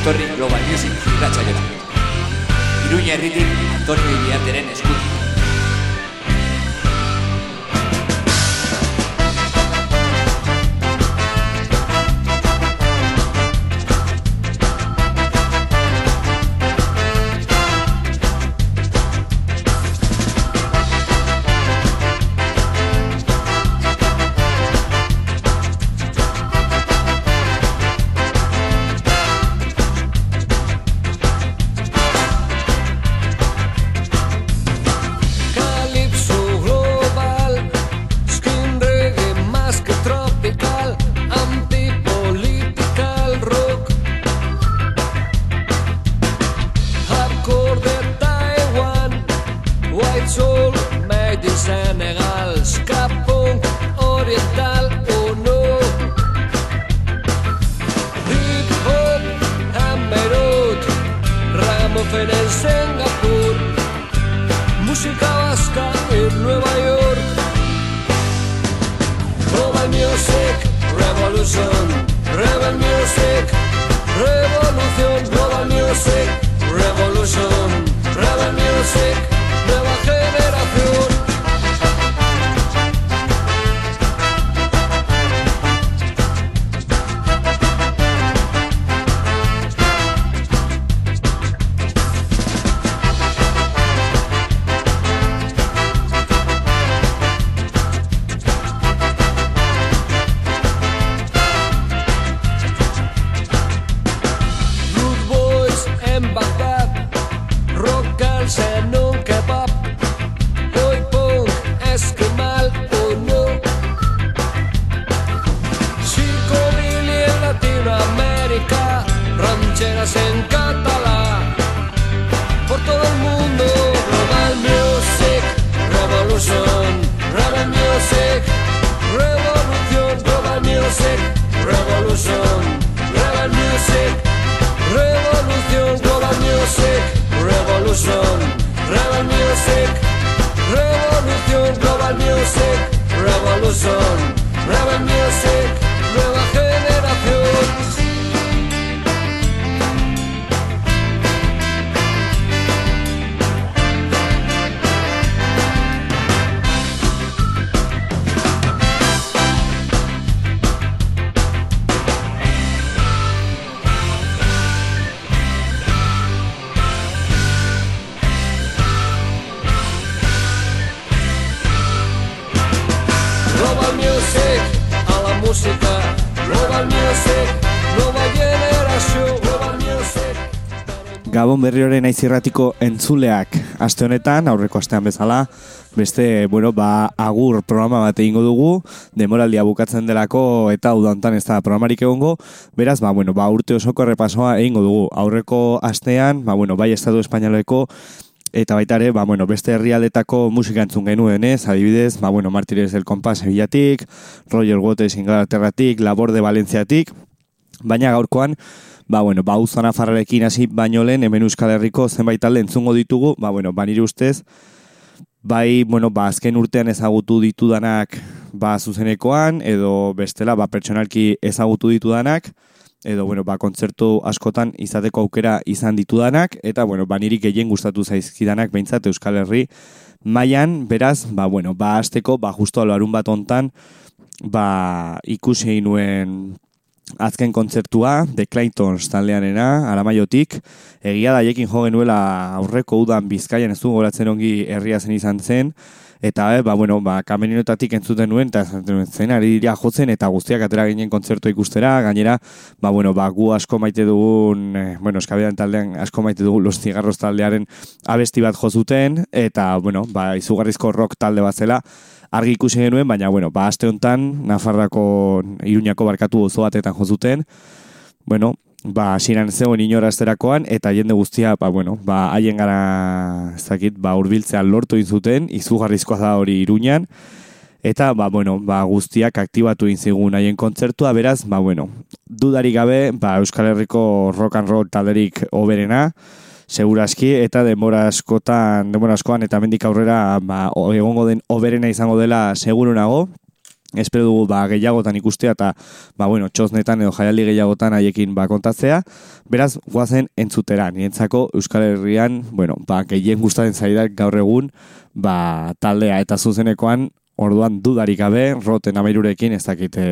Etorri Global Music irratxaiora. Iruña herritik Antonio Iriarteren eskutik. Berrioren naiz irratiko entzuleak aste honetan, aurreko astean bezala, beste, bueno, ba, agur programa bat egingo dugu, demoraldia bukatzen delako eta udantan ez da programarik egongo, beraz, ba, bueno, ba, urte osoko errepasoa egingo dugu. Aurreko astean, ba, bueno, bai Estatu Espainoleko eta baita ere, ba, bueno, beste herrialdetako musika entzun genuen, ez? Adibidez, ba, bueno, Martires del Kompas Sevillatik, Roger Waters Inglaterratik, Labor de Valentziatik, baina gaurkoan, ba, bueno, ba, uzana farrarekin hasi baino lehen, hemen Euskal Herriko zenbait talde entzungo ditugu, ba, bueno, ba, nire ustez, bai, bueno, ba, azken urtean ezagutu ditudanak, ba, zuzenekoan, edo bestela, ba, pertsonalki ezagutu ditudanak, edo, bueno, ba, kontzertu askotan izateko aukera izan ditudanak, eta, bueno, ba, niri gehien gustatu zaizkidanak, behintzat Euskal Herri, mailan. Beraz, ba, bueno, ba, azteko, ba, justo larun bat ontan, ba, ikusi nuen azken kontzertua, The Claytons taldeanena, aramaiotik, egia da jekin jo genuela aurreko udan bizkaian ez du goratzen ongi herria zen izan zen, eta e, ba, bueno, ba, kamerinotatik entzuten nuen, eta zen ari dira jotzen, eta guztiak atera ginen kontzertu ikustera, gainera, ba, bueno, ba, gu asko maite dugun, eh, bueno, eskabedan taldean asko maite dugun Los Cigarros taldearen abesti bat jo zuten, eta, bueno, ba, izugarrizko rock talde bat zela, argi ikusi genuen, baina, bueno, ba, aste honetan, Nafarrako, Iruñako barkatu oso batetan jo zuten, bueno, ba, hasieran zegoen inora esterakoan, eta jende guztia, ba, bueno, ba, haien gara, ez dakit, ba, urbiltzea lortu zuten izugarrizkoa da hori iruñan, eta, ba, bueno, ba, guztiak aktibatu zigun haien kontzertua, beraz, ba, bueno, dudari gabe, ba, Euskal Herriko rock and roll talderik oberena, seguraski, eta denbora askotan, denbora askoan, eta mendik aurrera, ba, egongo den oberena izango dela seguru nago, espero dugu ba, gehiagotan ikustea eta ba, bueno, txosnetan edo jaialdi gehiagotan haiekin ba, kontatzea. Beraz, guazen entzutera, nientzako Euskal Herrian, bueno, ba, gehien gustatzen zaidak gaur egun ba, taldea eta zuzenekoan orduan dudarik gabe, roten amairurekin ez dakit e,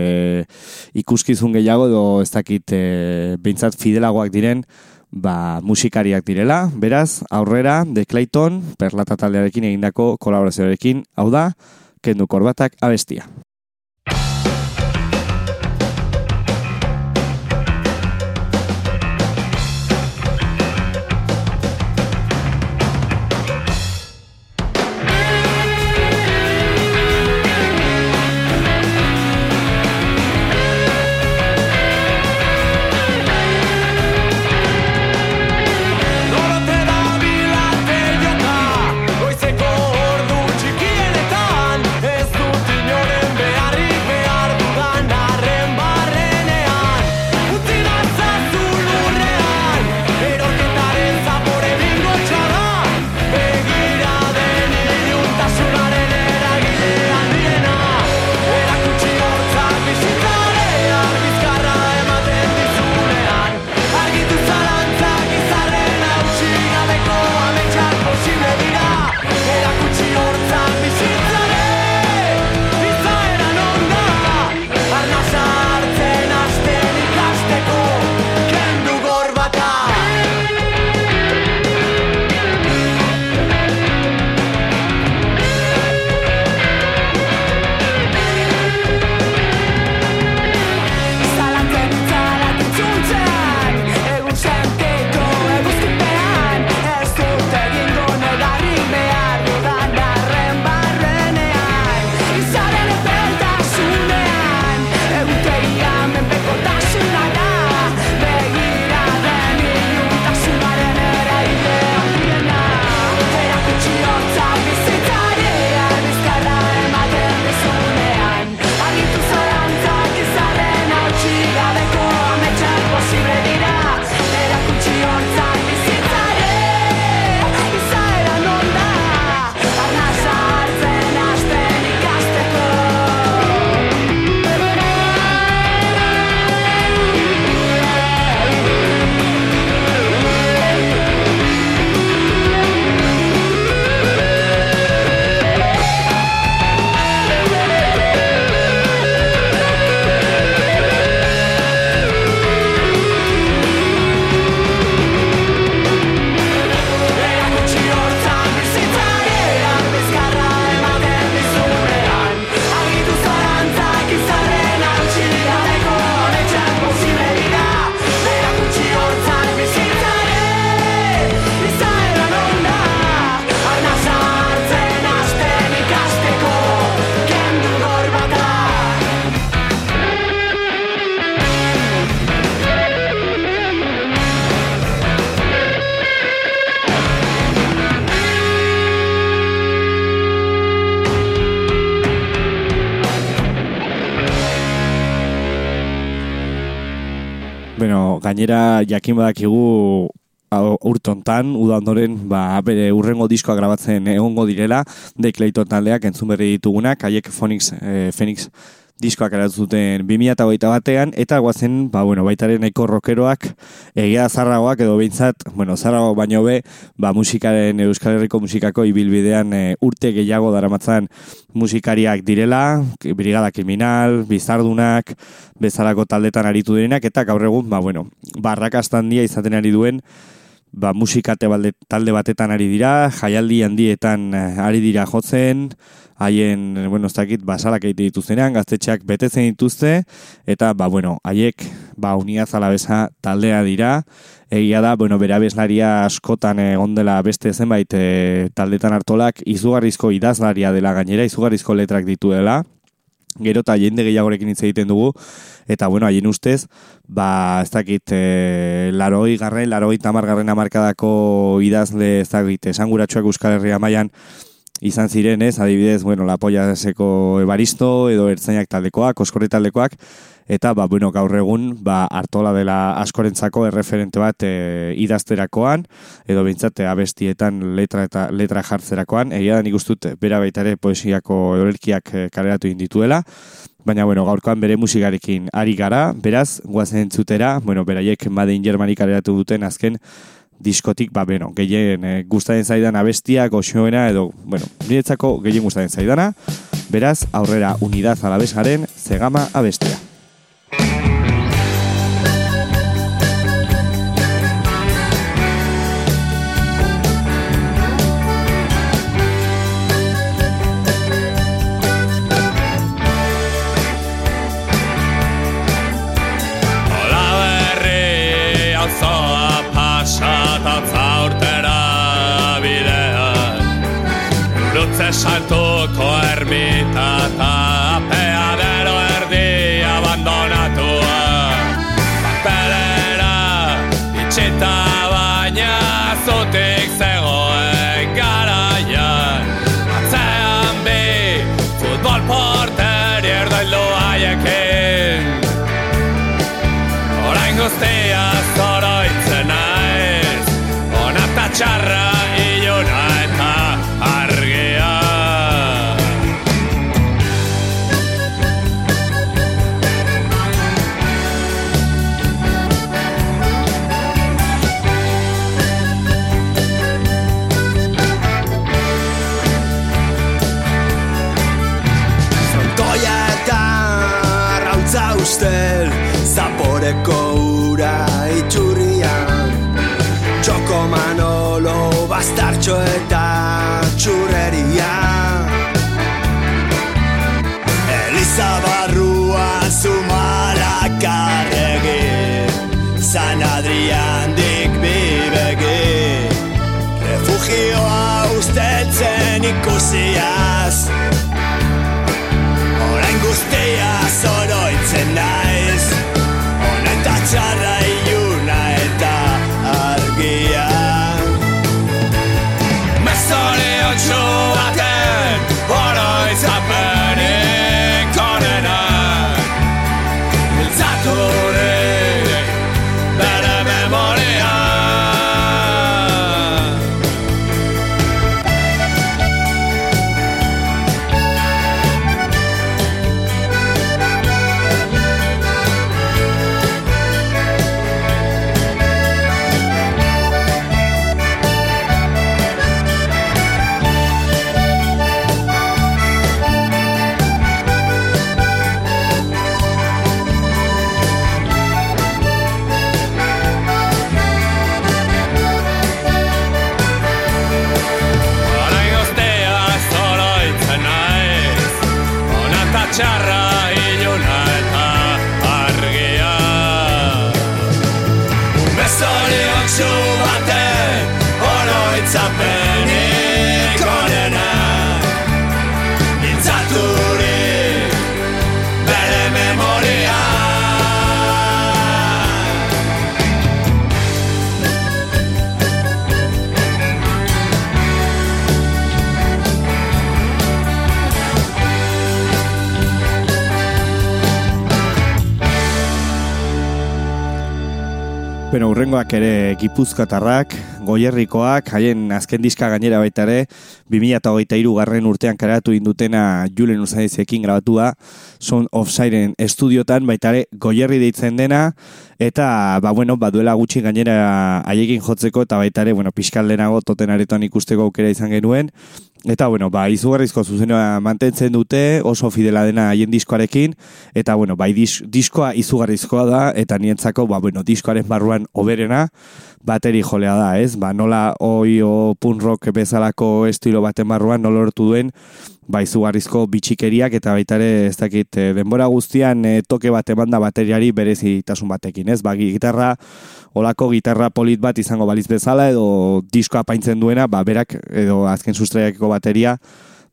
ikuskizun gehiago edo ez dakit e, behintzat fidelagoak diren ba, musikariak direla, beraz, aurrera, The Clayton, perlata taldearekin egindako kolaborazioarekin, hau da, kendu korbatak abestia. Gainera jakin badakigu urtontan, uda ondoren, ba, bere urrengo diskoa grabatzen egongo direla, The Clayton taldeak entzun berri ditugunak, haiek Phoenix, eh, Phoenix diskoak eratu zuten 2008 batean, eta guazen, ba, bueno, baitaren nahiko rockeroak, egia zarragoak edo behintzat, bueno, zarrago baino be, ba, musikaren, Euskal Herriko musikako ibilbidean e, urte gehiago daramatzan musikariak direla, Brigada Kriminal, Bizardunak, bezalako taldetan aritu direnak, eta gaur egun, ba, bueno, barrakastan handia izaten ari duen, ba, balde, talde batetan ari dira, jaialdi handietan eh, ari dira jotzen, haien, bueno, ez dakit, basalak egite dituztenean, gaztetxeak betetzen dituzte, eta, ba, bueno, haiek, ba, unia zalabeza taldea dira, egia da, bueno, bera bezlaria askotan egon dela beste zenbait e, taldetan hartolak, izugarrizko idazlaria dela gainera, izugarrizko letrak ditu dela, gero eta jende gehiagorekin hitz egiten dugu, eta bueno, haien ustez, ba, ez dakit, e, laroi garren, laroi tamar garren amarkadako idazle, ez dakit, esanguratsuak Euskal Herria mailan izan ziren, ez, adibidez, bueno, Lapoiaseko Ebaristo, edo Ertzainak taldekoak, Oskorri taldekoak, eta, ba, bueno, gaur egun, ba, hartola dela askorentzako erreferente bat e, idazterakoan, edo bintzate abestietan letra eta letra jartzerakoan, egia da nik ustut bera baita ere poesiako eurelkiak e, kaleratu indituela, baina bueno, gaurkoan bere musikarekin ari gara, beraz, guazen entzutera, bueno, beraiek Made in Germany kaleratu duten azken diskotik, ba, bueno, gehien e, gustaren zaidan abestia, goxoena, edo, bueno, niretzako gehien gustaren zaidana, beraz, aurrera unidad alabesaren, zegama abestia. Thank you. Eta txurreria. Eliza barruan zumarak San Adrian dik bibegi. Refugioa usteltzen ikusiaz Bueno, urrengoak ere gipuzkatarrak, goierrikoak, haien azken diska gainera baita ere, 2008 garren urtean karatu indutena Julen Uzaizekin grabatua, Sound of Siren estudiotan, baita ere goierri deitzen dena, eta, ba, bueno, ba, duela gutxi gainera haiekin jotzeko, eta baita ere, bueno, pixkal lehenago toten areton ikusteko aukera izan genuen, Eta, bueno, ba, izugarrizko zuzenoa mantentzen dute, oso fidela dena haien diskoarekin, eta, bueno, bai, dis, diskoa izugarrizkoa da, eta nientzako, ba, bueno, diskoaren barruan oberena, bateri jolea da, ez? Ba, nola oi o punk rock bezalako estilo baten barruan, nola lortu duen, ba, izugarrizko bitxikeriak, eta baita ere, ez dakit, eh, denbora guztian eh, toke bat eman da bateriari berezitasun batekin, ez? Ba, gitarra, olako gitarra polit bat izango baliz bezala, edo diskoa paintzen duena, ba, berak, edo azken sustraiakeko bateria,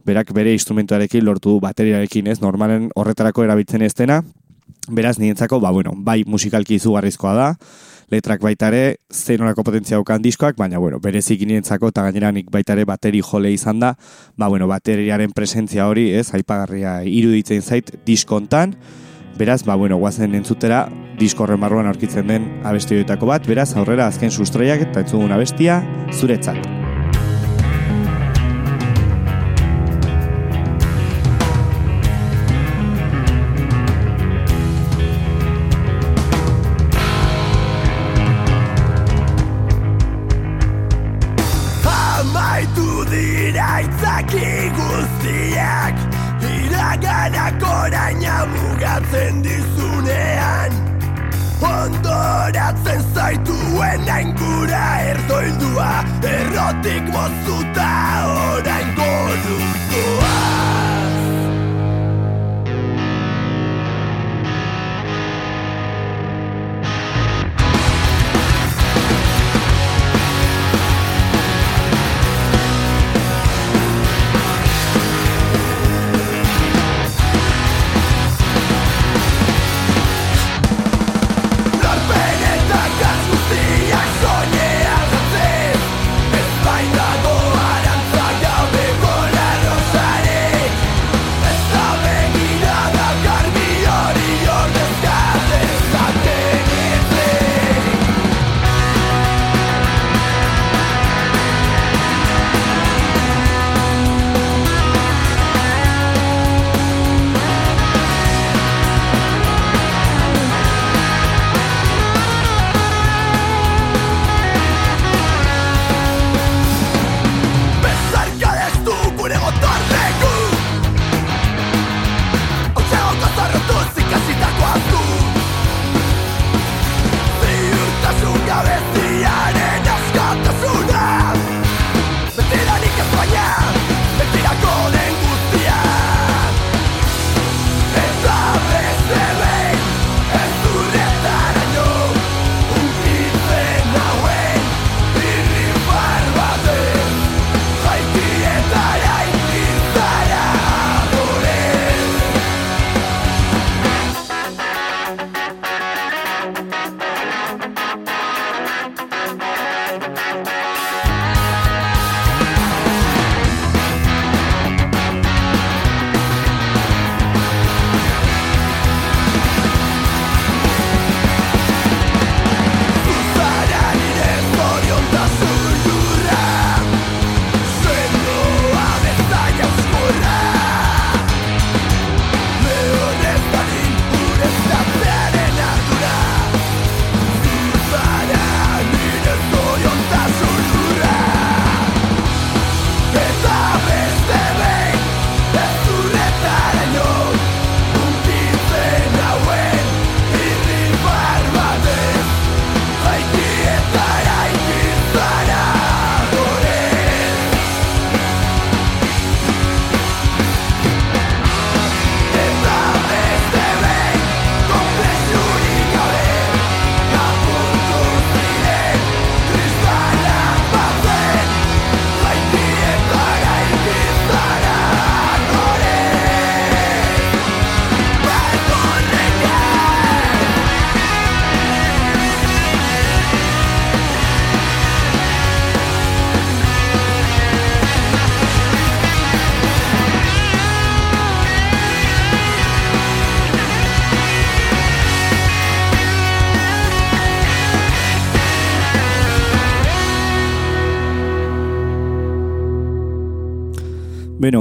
berak bere instrumentuarekin lortu du bateriarekin, ez? Normalen horretarako erabiltzen ez dena, beraz, nientzako, ba, bueno, bai musikalki izugarrizkoa da, letrak baita ere, zein horako potentzia daukan diskoak, baina, bueno, berezik nientzako, eta gainera nik baita ere bateri jole izan da, ba, bueno, bateriaren presentzia hori, ez, aipagarria iruditzen zait diskontan, beraz, ba, bueno, guazen entzutera, disko horren barruan aurkitzen den abestioetako bat, beraz, aurrera azken sustraiak eta entzugun abestia, zuretzat. Mugatzen dizunean Ondoratzen zaituen aingura erdoildua Errotik mozuta orain goruzua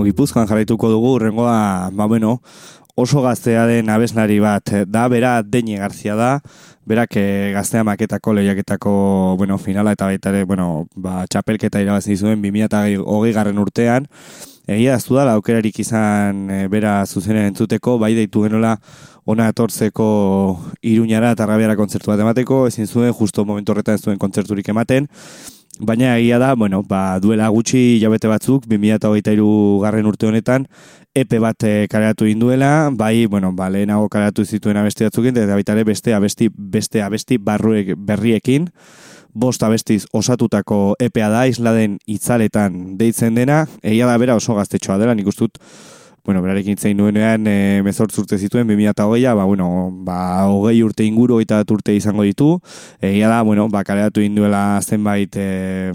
Gipuzkoan jarraituko dugu, urrengoa, ba, bueno, oso gaztea den abeslari bat eh, da, bera Deñe Garzia da, berak eh, gaztea maketako lehiaketako, bueno, finala eta baita ere, bueno, ba, txapelketa irabazi zuen 2008 garren urtean, egia aztu da, aukerarik izan eh, bera zuzenen entzuteko, bai deitu genola ona etortzeko iruñara eta rabiara kontzertu bat emateko, ezin zuen, justo momentu horretan ez zuen kontzerturik ematen, Baina egia da, bueno, ba, duela gutxi jabete batzuk, 2023 garren urte honetan, epe bat eh, kaleratu induela, bai, bueno, ba, lehenago kaleratu zituen abesti batzukin, eta baita ere beste abesti, beste abesti barruek, berriekin, bost abestiz osatutako epea da, isladen itzaletan deitzen dena, egia da bera oso gaztetxoa dela, nik ustut, bueno, berarekin zein nuenean e, mezort urte zituen 2008a, ba, bueno, ba, hogei urte inguru, eta urte izango ditu, egia da, bueno, ba, kaleratu induela zenbait, e,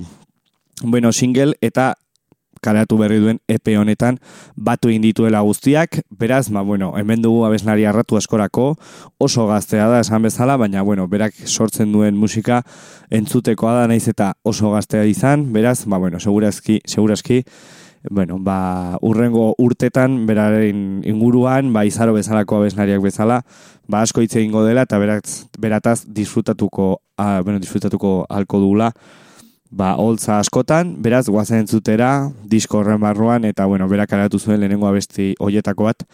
bueno, single, eta kaleratu berri duen EP honetan batu egin dituela guztiak, beraz, ba, bueno, hemen dugu abeslari arratu askorako, oso gaztea da esan bezala, baina, bueno, berak sortzen duen musika entzutekoa da naiz eta oso gaztea izan, beraz, ba, bueno, segurazki, segurazki, bueno, ba, urrengo urtetan beraren inguruan, ba, izaro bezalako abeslariak bezala, ba, asko hitz egingo dela eta beratz, berataz disfrutatuko, a, bueno, disfrutatuko alko dugula, ba, holtza askotan, beraz, guazen entzutera, disko horren barruan, eta, bueno, berak aratu zuen lehenengo abesti hoietako bat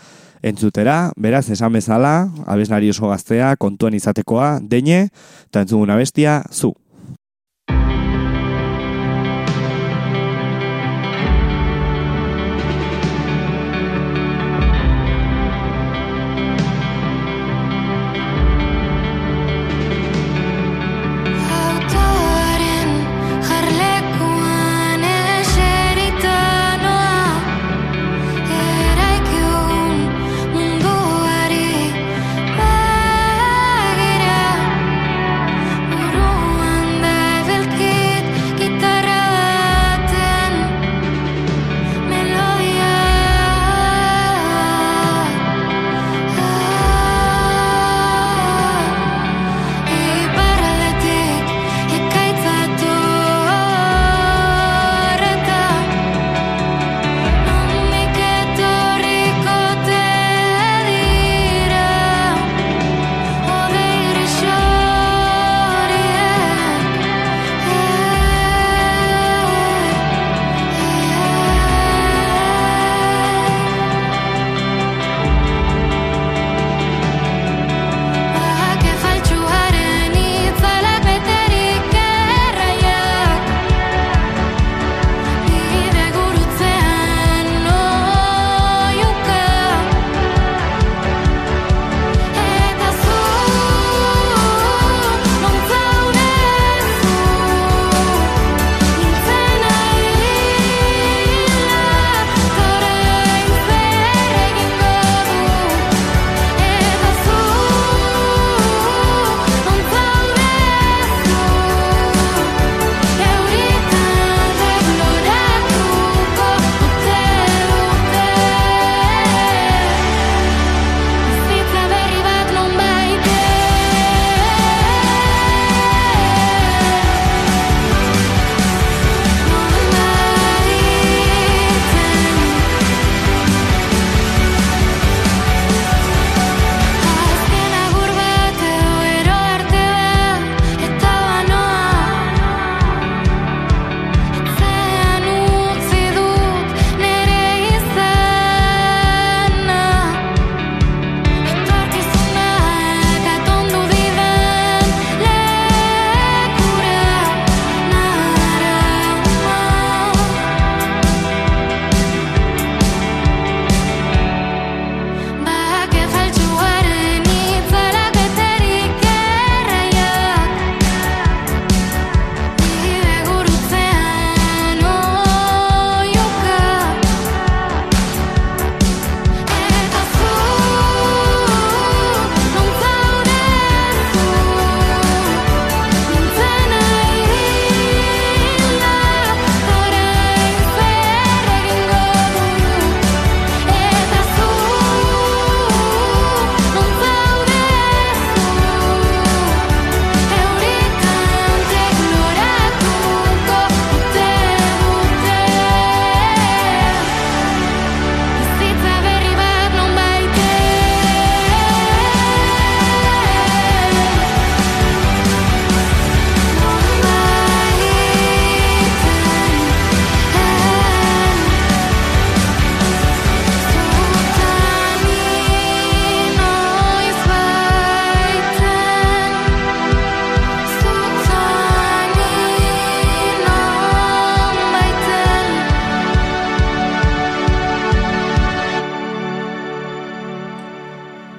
entzutera, beraz, esan bezala, abeslari oso gaztea, kontuan izatekoa, deine, eta entzugun abestia, zu.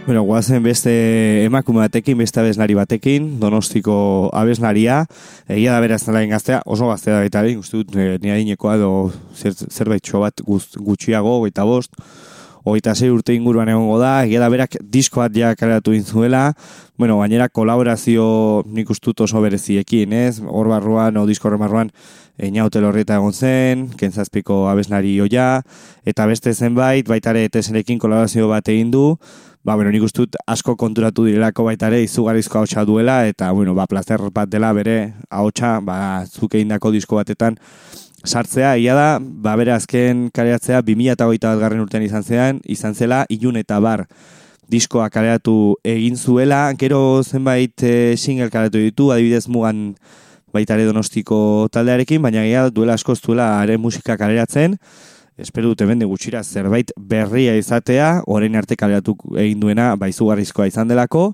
Bueno, guazen beste emakume batekin, beste abeslari batekin, donostiko abeslaria, egia da beraz nalain gaztea, oso gaztea da baita ere, uste dut, e, ni adinekoa edo zer, zerbait bat gutxiago, hogeita bost, hogeita sei urte inguruan egongo da, egia da berak disko bat ja kaleratu zuela, bueno, gainera kolaborazio nik uste dut oso bereziekin, ez? Hor barruan, o disko barruan, Einaute lorrieta egon zen, kentzazpiko abeslari oia, eta beste zenbait, baitare etesenekin kolaborazio bat egin du, ba, bueno, nik uste dut asko konturatu direlako baita ere izugarrizko ahotsa duela, eta, bueno, ba, placer bat dela bere ahotsa, ba, zuk egindako disko batetan sartzea, ia da, ba, bere azken kareatzea 2008 bat garren urtean izan zean, izan zela, ilun eta bar diskoa kareatu egin zuela, gero zenbait e, single kareatu ditu, adibidez mugan baita ere donostiko taldearekin, baina gira duela asko ez duela haren musika kaleratzen, espero dut hemen gutxira zerbait berria izatea, orain arte kaleratu egin duena baizugarrizkoa izan delako,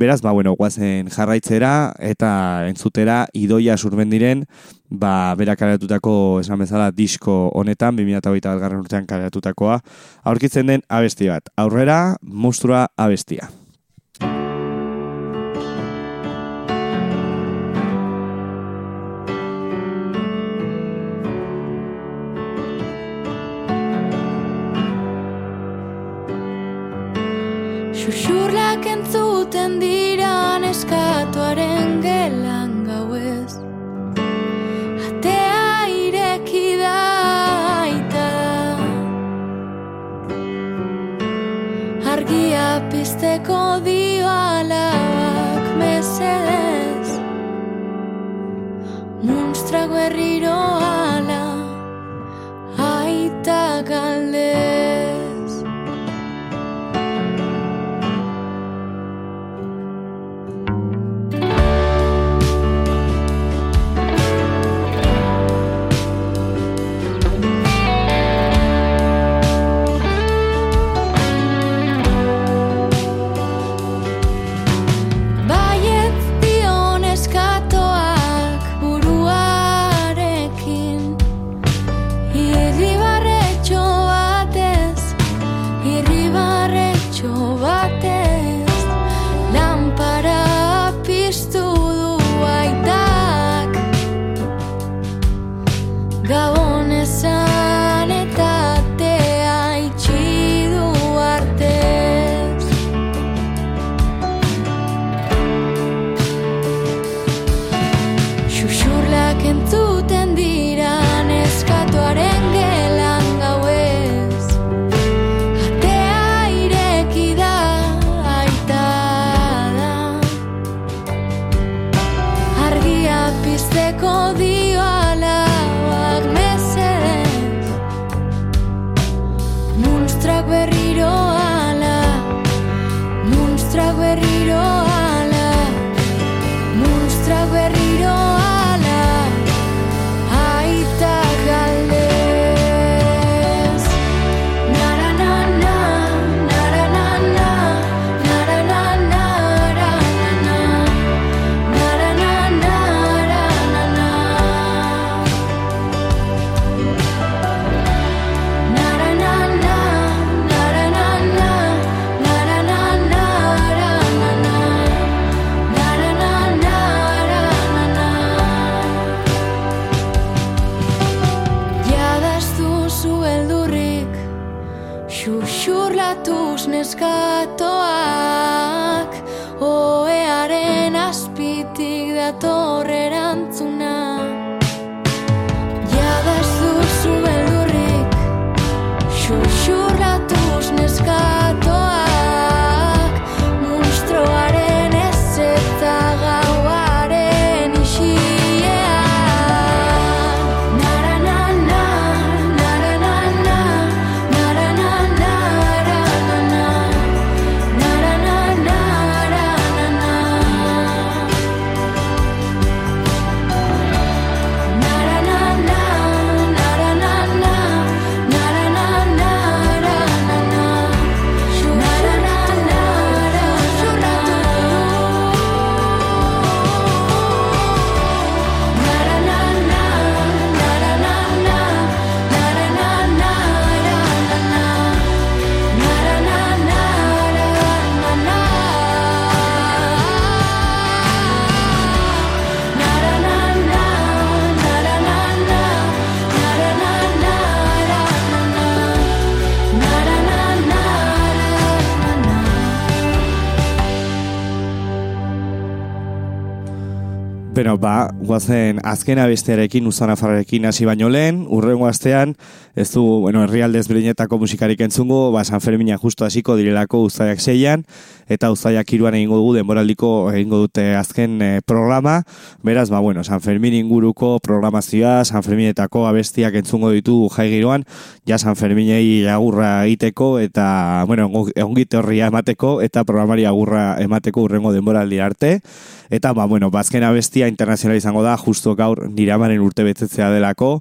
beraz, ba, bueno, guazen jarraitzera eta entzutera idoia surmendiren, ba, bera kaleratutako esan bezala disko honetan, 2008 garran urtean kaleratutakoa, aurkitzen den abesti bat. Aurrera, mustura abestia. Xuxurlak entzuten dira neskatuaren gelan gauez Atea ireki da aita. Argia pizteko dio alabak mesedez. Munstrak berriro ba, guazen azken abestearekin, Uzana Farrarekin hasi baino lehen, urrengo astean, ez du, bueno, herrialdez berinetako musikarik entzungo, ba, San Fermina justo hasiko direlako uzaiak seian, eta uzaiak iruan egingo dugu, denboraldiko egingo dute azken eh, programa, beraz, ba, bueno, San Fermin inguruko programazioa, San Ferminetako abestiak entzungo ditu jai giroan, ja San Ferminei agurra egiteko, eta, bueno, ongite horria emateko, eta programari agurra emateko urrengo denboraldi arte, eta, ba, bueno, bazken abestia abestia internazionala da, justo gaur nire amaren urte betetzea delako,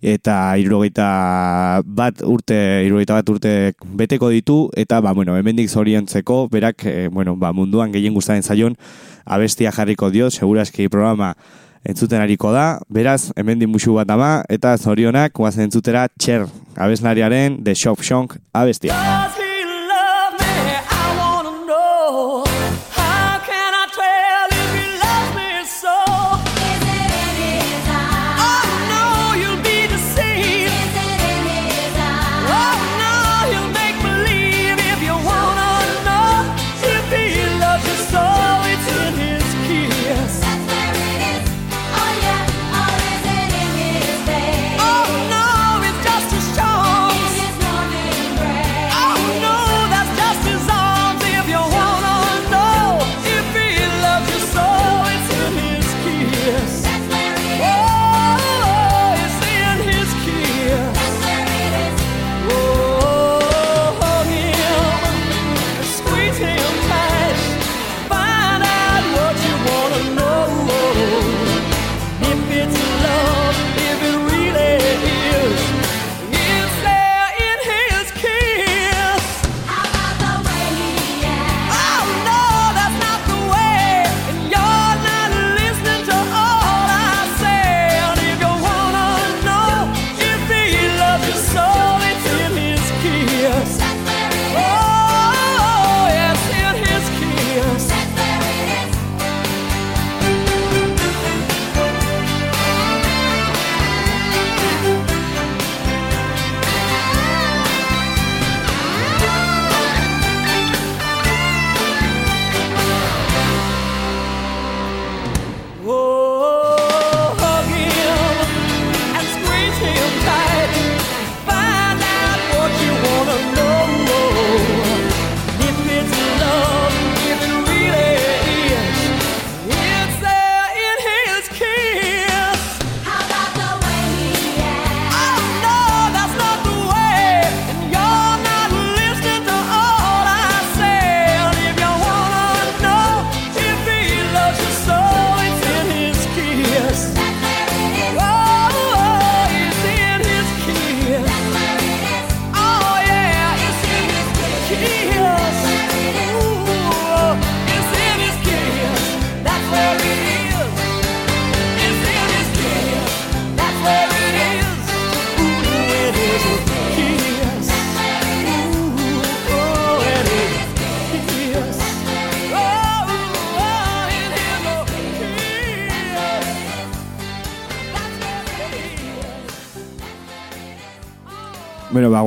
eta irurogeita bat urte, irurogeita bat urte beteko ditu, eta ba, bueno, hemendik zoriontzeko, berak, eh, bueno, ba, munduan gehien gustaren zaion, abestia jarriko dio, seguraski programa entzuten hariko da, beraz, hemendik musu bat ama, eta zorionak, guazen entzutera, txer, abeslariaren, The Shop Shonk abestia.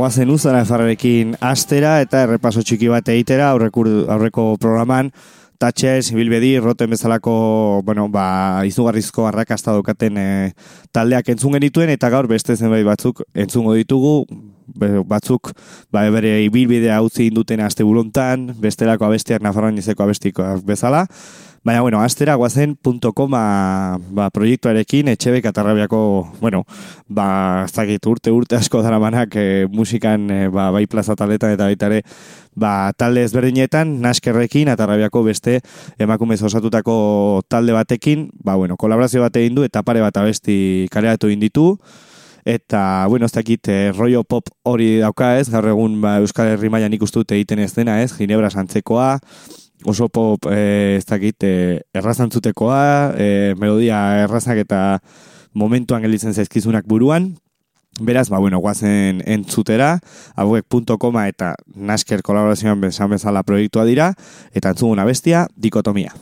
Guazen uzara efarrekin astera eta errepaso txiki bat egitera aurrekur, aurreko programan. Tatxez, Ibilbedi, Roten bezalako, bueno, ba, izugarrizko arrakasta daukaten e, taldeak entzun genituen eta gaur beste zenbait batzuk entzungo ditugu, batzuk ba, bere ibilbidea utzi induten aste bulontan, bestelako abestiak Nafarroan izeko abestikoak bezala, Baina, bueno, astera guazen .coma ba, proiektuarekin etxebek atarrabiako, bueno, ba, ez dakit urte urte asko dara manak e, musikan e, ba, bai plaza taldetan eta baita ere ba, talde ezberdinetan, naskerrekin, atarrabiako beste emakumez osatutako talde batekin, ba, bueno, kolaborazio bat egin du eta pare bat abesti kareatu inditu, eta, bueno, ez dakit, e, rollo pop hori dauka ez, gaur egun ba, Euskal Herri mailan ikustu dut egiten ez dena ez, Ginebra santzekoa, oso pop e, ez dakit e, errazantzutekoa, e, melodia errazak eta momentuan gelditzen zaizkizunak buruan, Beraz, ba, bueno, guazen entzutera, hauek.koma eta Nasker kolaborazioan bezan bezala proiektua dira, eta entzuguna bestia, dikotomia.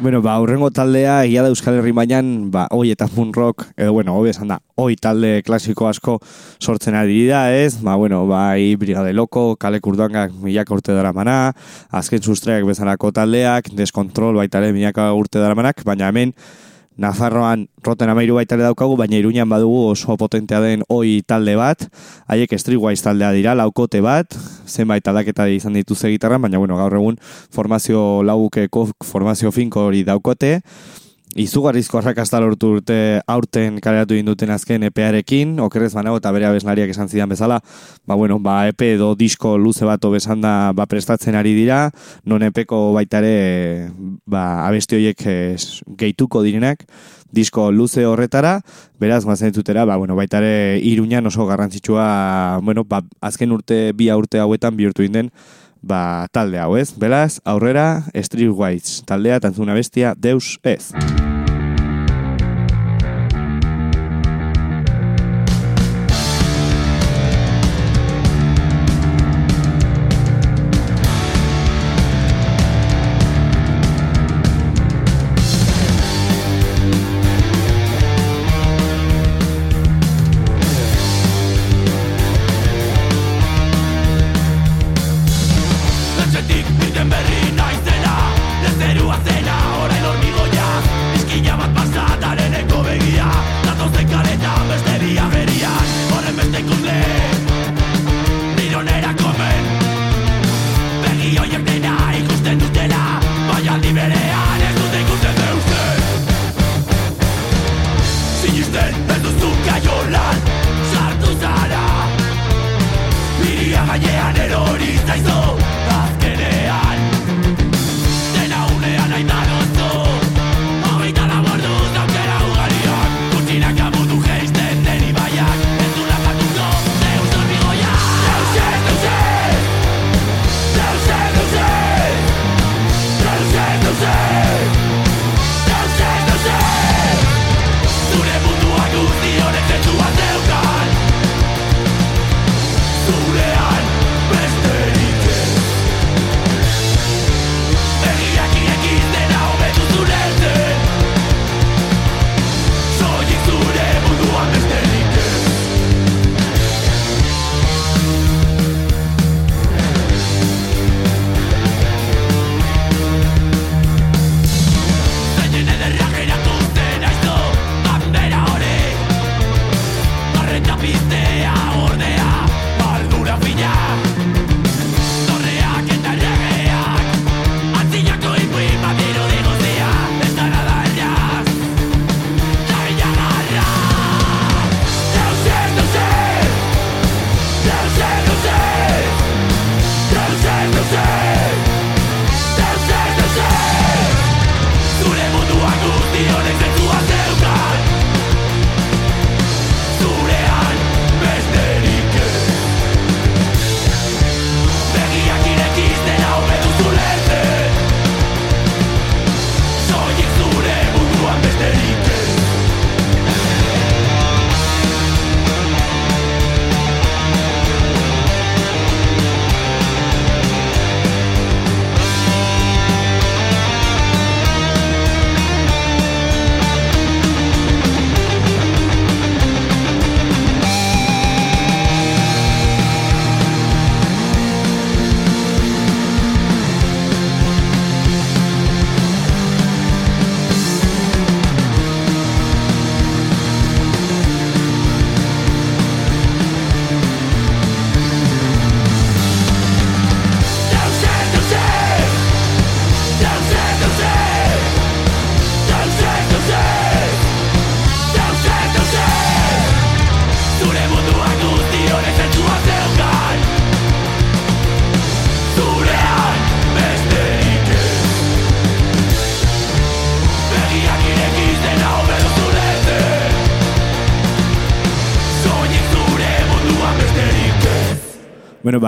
Bueno, ba, aurrengo taldea, egia da Euskal Herri mailan, ba, oi eta punk rock, edo, bueno, hobi esan da, oi talde klasiko asko sortzen ari dira, ez? Ba, bueno, bai, Brigade Loko, Kale Kurduangak milaka urte dara mana, azken sustreak bezalako taldeak, Deskontrol baitare milaka urte dara manak, baina hemen, Nafarroan roten amairu baita daukagu, baina Iruñan badugu oso potentea den oi talde bat, haiek Streetwise taldea dira, laukote bat, zenbait aldaketa izan dituzte gitarran, baina bueno, gaur egun formazio laukeko formazio finko hori daukote, izugarrizko arrakasta lortu urte aurten kaleratu induten azken epearekin, okerrez banago eta bere abeslariak esan zidan bezala, ba bueno, ba epe edo disko luze bat besan da ba prestatzen ari dira, non epeko baitare ba abesti horiek eh, gehituko direnak, disko luze horretara, beraz mazen zutera, ba, bueno, baitare iruñan oso garrantzitsua, bueno, ba, azken urte, bi urte hauetan bihurtu inden, ba, talde hau ez, beraz, aurrera, Streetwise taldea, tantzuna bestia, Deus ez.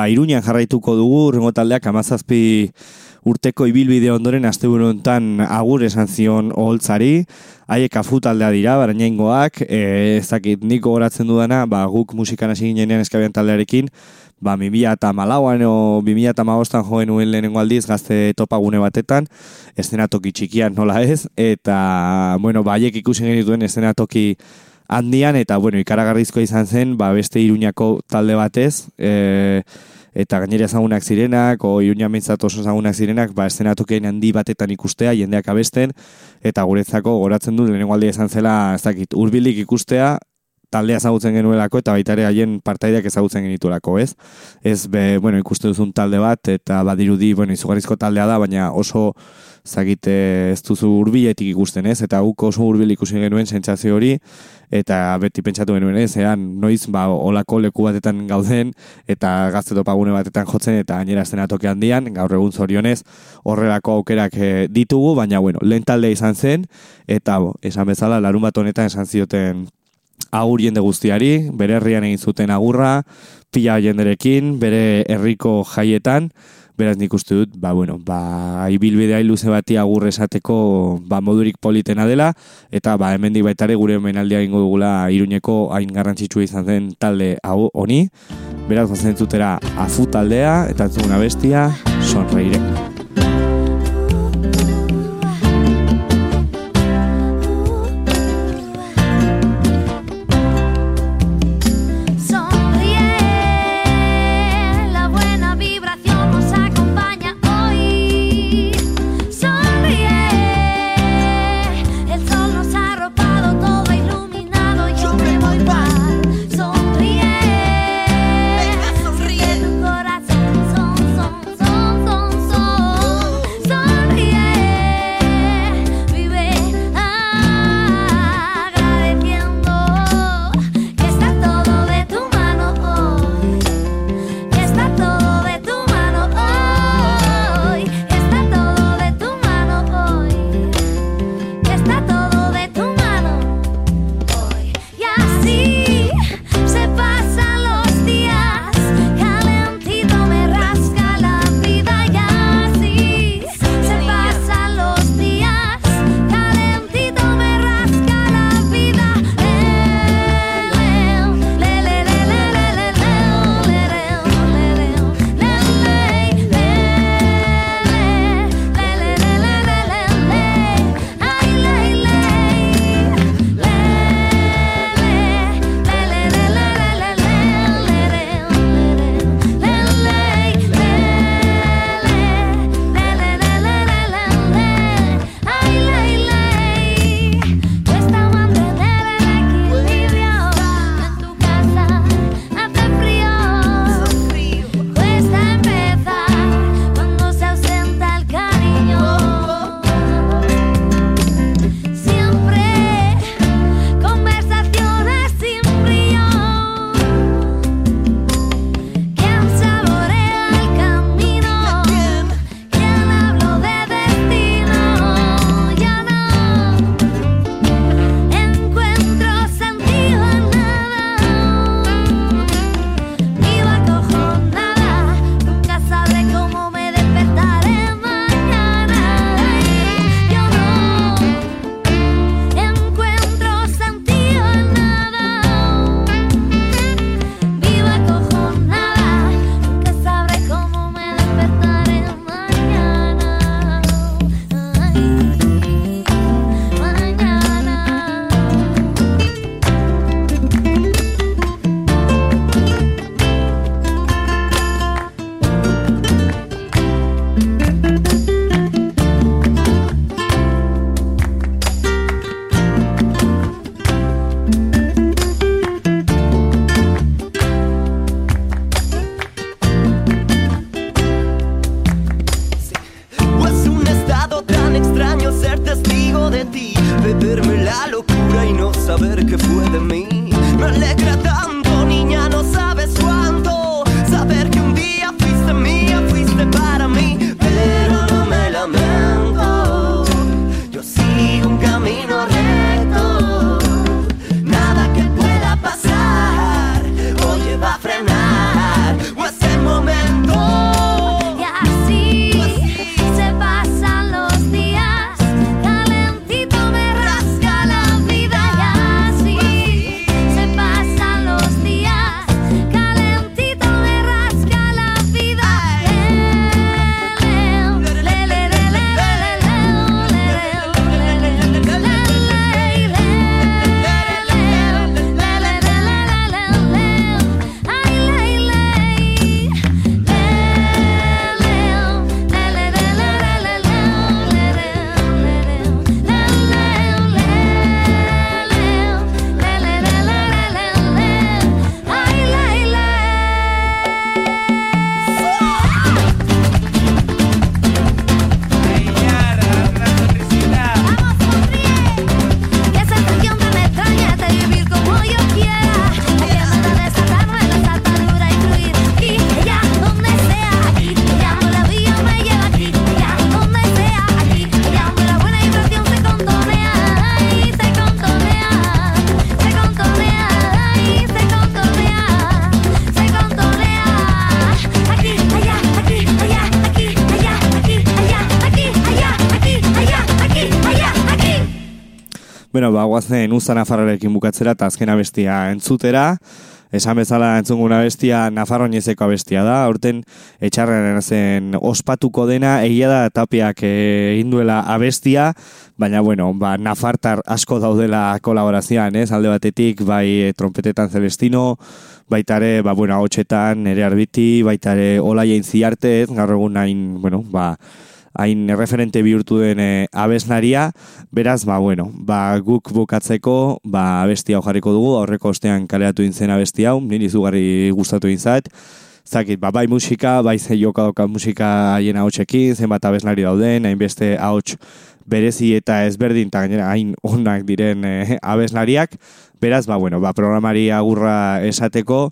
Ba, Iruñan jarraituko dugu, rengo taldeak amazazpi urteko ibilbide ondoren asteburu honetan agur esan zion oholtzari, haiek afu taldea dira, barainaingoak, e, ez dakit nik gogoratzen dudana, ba, guk musikan hasi ginenean eskabian taldearekin, ba, 2000 eta malauan o 2000 eta magostan joen nuen lehenengo aldiz gazte topagune batetan, eszenatoki txikian nola ez, eta, bueno, ba, haiek ikusi genituen eszenatoki handian, eta, bueno, ikaragarrizkoa izan zen, ba, beste iruñako talde batez, e, eta gainera ezagunak zirenak, o iruña mintzat oso ezagunak zirenak, ba, eszenatokien handi batetan ikustea, jendeak abesten, eta guretzako goratzen du lehenengo aldia izan zela, ez dakit, urbilik ikustea, taldea ezagutzen genuelako eta baita ere haien partaideak ezagutzen genituelako, ez? Ez, be, bueno, ikuste duzun talde bat eta badirudi, bueno, izugarrizko taldea da, baina oso zagite ez duzu hurbiletik ikusten, ez? Eta guk oso hurbil ikusi genuen sentsazio hori eta beti pentsatu genuen, ez? Ean, noiz, ba, olako leku batetan gauden eta gazte topagune batetan jotzen eta gainera eszenatoki handian, gaur egun zorionez horrelako aukerak eh, ditugu, baina, bueno, lehen taldea izan zen eta, bo, esan bezala, larun bat honetan esan zioten agur jende guztiari, bere herrian egin zuten agurra, pila jenderekin, bere herriko jaietan, beraz nik uste dut, ba, bueno, ba, ibilbidea luze bati agur esateko ba, modurik politena dela, eta ba, hemendik baita ere gure omenaldia egingo dugula iruñeko hain garrantzitsua izan zen talde hau honi, beraz gozen zutera afu taldea, eta entzuguna bestia, sonreire. Bueno, ba, guazen Uza Nafarrorekin bukatzera eta azken abestia entzutera. Esan bezala entzunguna abestia Nafarroinezeko abestia da. Aurten etxarren zen ospatuko dena, egia da tapiak eh, egin duela abestia, baina bueno, ba, Nafartar asko daudela kolaborazioan, ez? Alde batetik, bai eh, trompetetan Celestino, baita ere, ba, bueno, hotxetan, ere arbiti, baita ere olaien ziarte, ez? Gaur egun hain, bueno, ba, hain referente bihurtu den e, abeslaria, beraz, ba, bueno, ba, guk bukatzeko, ba, abesti hau jarriko dugu, aurreko ostean kaleatu intzen abesti hau, niri izugarri gustatu inzat, zakit, ba, bai musika, bai ze joka doka musika haien ahotsekin, zenbat abeslari dauden, hainbeste ahots berezi eta ezberdin, eta gainera hain onak diren e, abeslariak, beraz, ba, bueno, ba, programari agurra esateko,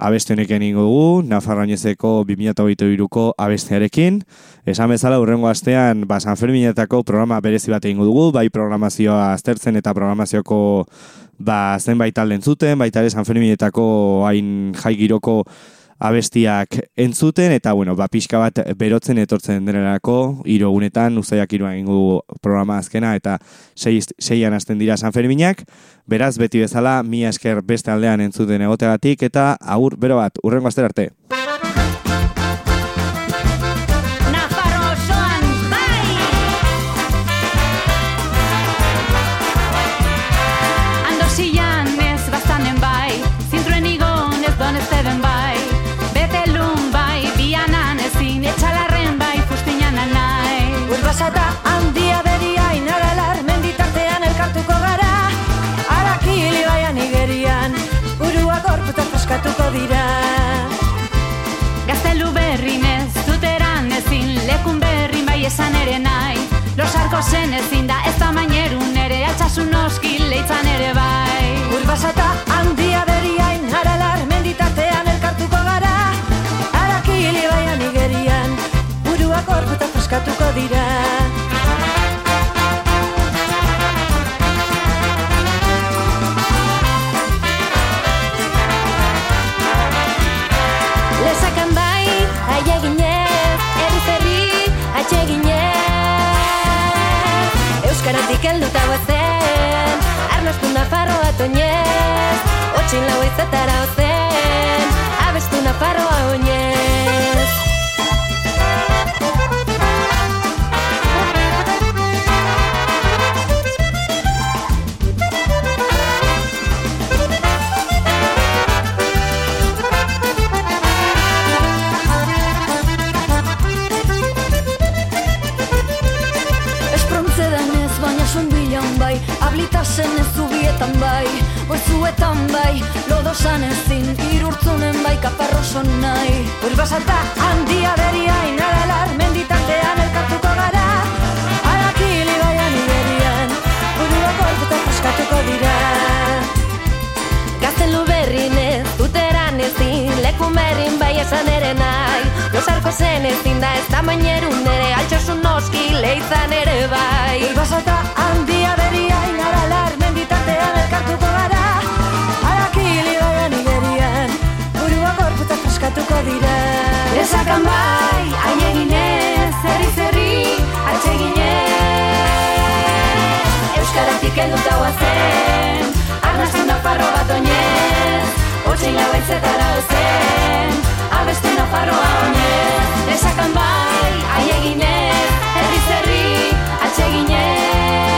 abeste honek egingo dugu, Nafarroinezeko 2022ko abestearekin. Esan bezala, urrengo astean, ba, San Ferminetako programa berezi bat egingo dugu, bai programazioa aztertzen eta programazioko ba, zenbait talde entzuten, baita ere San Ferminetako hain jai giroko abestiak entzuten, eta bueno, ba, pixka bat berotzen etortzen denerako, hiru egunetan, uzaiak hiruan egingo dugu programa azkena, eta sei, seian hasten dira San Ferminak, beraz, beti bezala, mi esker beste aldean entzuten egoteagatik, eta agur, bero bat, urrengo aster arte. Zen ezin da, ez da mainerun ere, altxasun noski leitzan ere bai. Urbasata handia beria inaralar menditartean elkartuko gara Arakili baian igerian Burua gorputa paskatuko dira Euskaratik helduta guazen, arnastu nafarroa toñez Otxin lau izetara ozen, Lesakan bai, aieginez, zerri zerri, atxeginez Euskaratik helduta guazen, arnastu nafarro bat oinez Otxein lau etzetara ozen, abestu nafarroa oinez. Lesakan bai, aieginez, herri zerri, atxeginez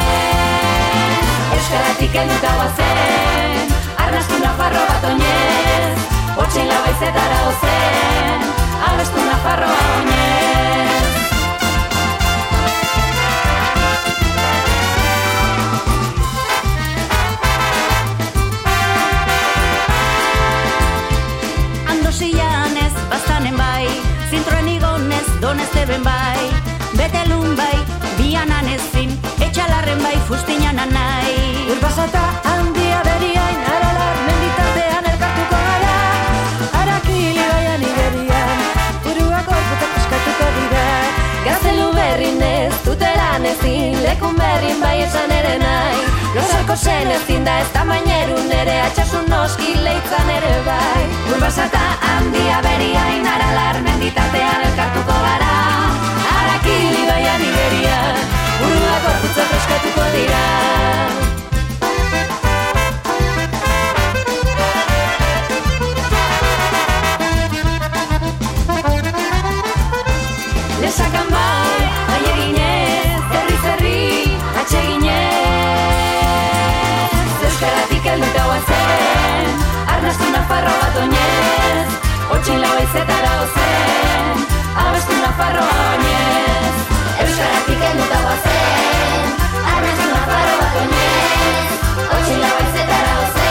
Euskaratik helduta guazen, arnastu nafarro bat oinez Otxein lau etzetara ozen, abestu nafarroa oinez Andosian ez bastanen bai, zintroen igonez donez zeben bai. Betelun bai, bianan ezin, etxalarren bai fustinan anai. Urbasata lekun berrin bai esan ere nahi. Losarko zen ezin da ez tamainerun ere, atxasun noski leitzan ere bai. Urbasata handia beria inaralar menditartean elkartuko gara. Arakili baian iberian, burua gorputza paskatuko dira. abastu nafarro bat oinez, otxin lau izetara ozen, abastu nafarro bat oinez, euskarak iken eta bazen, abastu nafarro bat oinez, otxin lau izetara ozen.